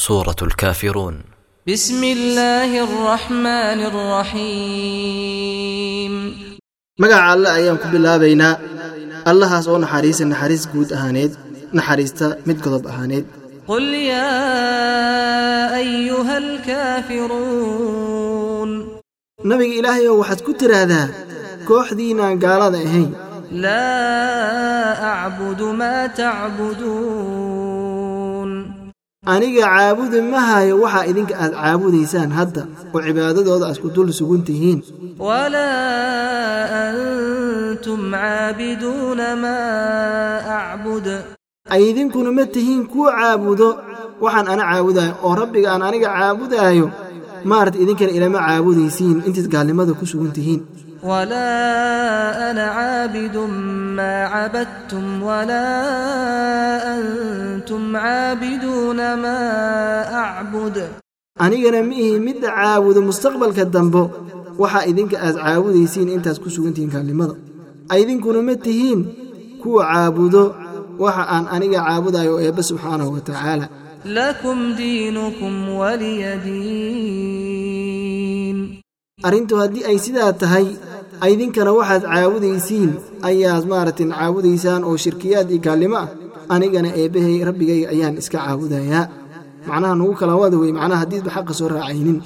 سورة الكافرون بسم الله الرحمن الرحيم magaca alle ayaan ku bilaabaynaa allahaas oo naxariisa naxariis guud ahaaneed naxariista mid godob ahaaneed قل يا أيها الكافرون nabiga ilaahayow waxaad ku tiraahdaa kooxdiinaan gaalada ahayn لا أعبد ما تعبدون aniga caabudi ma hayo waxaa idinka aad caabudaysaan hadda oo cibaadadooda aad ku dul sugun tihiin. Idinkuna ma tihiin kuu caabudo waxaan ana caabudaayo oo rabbiga aan aniga caabudaayo maarata idinkana ilama caabudaysiin intaad gaalnimada ku sugan tihiin. ما عبدتم ولا أنتم عابدون ما أعبد anigana ma ihi midda caabudo mustaqbalka dambo waxaa idinka aad caabudaysiin intaad ku sugan tihiin gaalnimada idinkuna ma tihiin kuwa caabudo waxa aan aniga caabudayo eebbe subxaanahu wa tacaala لكم دينكم ولي دين arrintu haddii ay sidaa tahay idinkana waxaad caabudaysiin ayaad maaragtay caabudaysaan oo shirkiyaad iyo gaalnimo ah. Anigana eebbahay rabbigayga ayaan iska caabudayaa macnaha nugu kala wada wey macnaha haddiidba xaqa soo raacaynin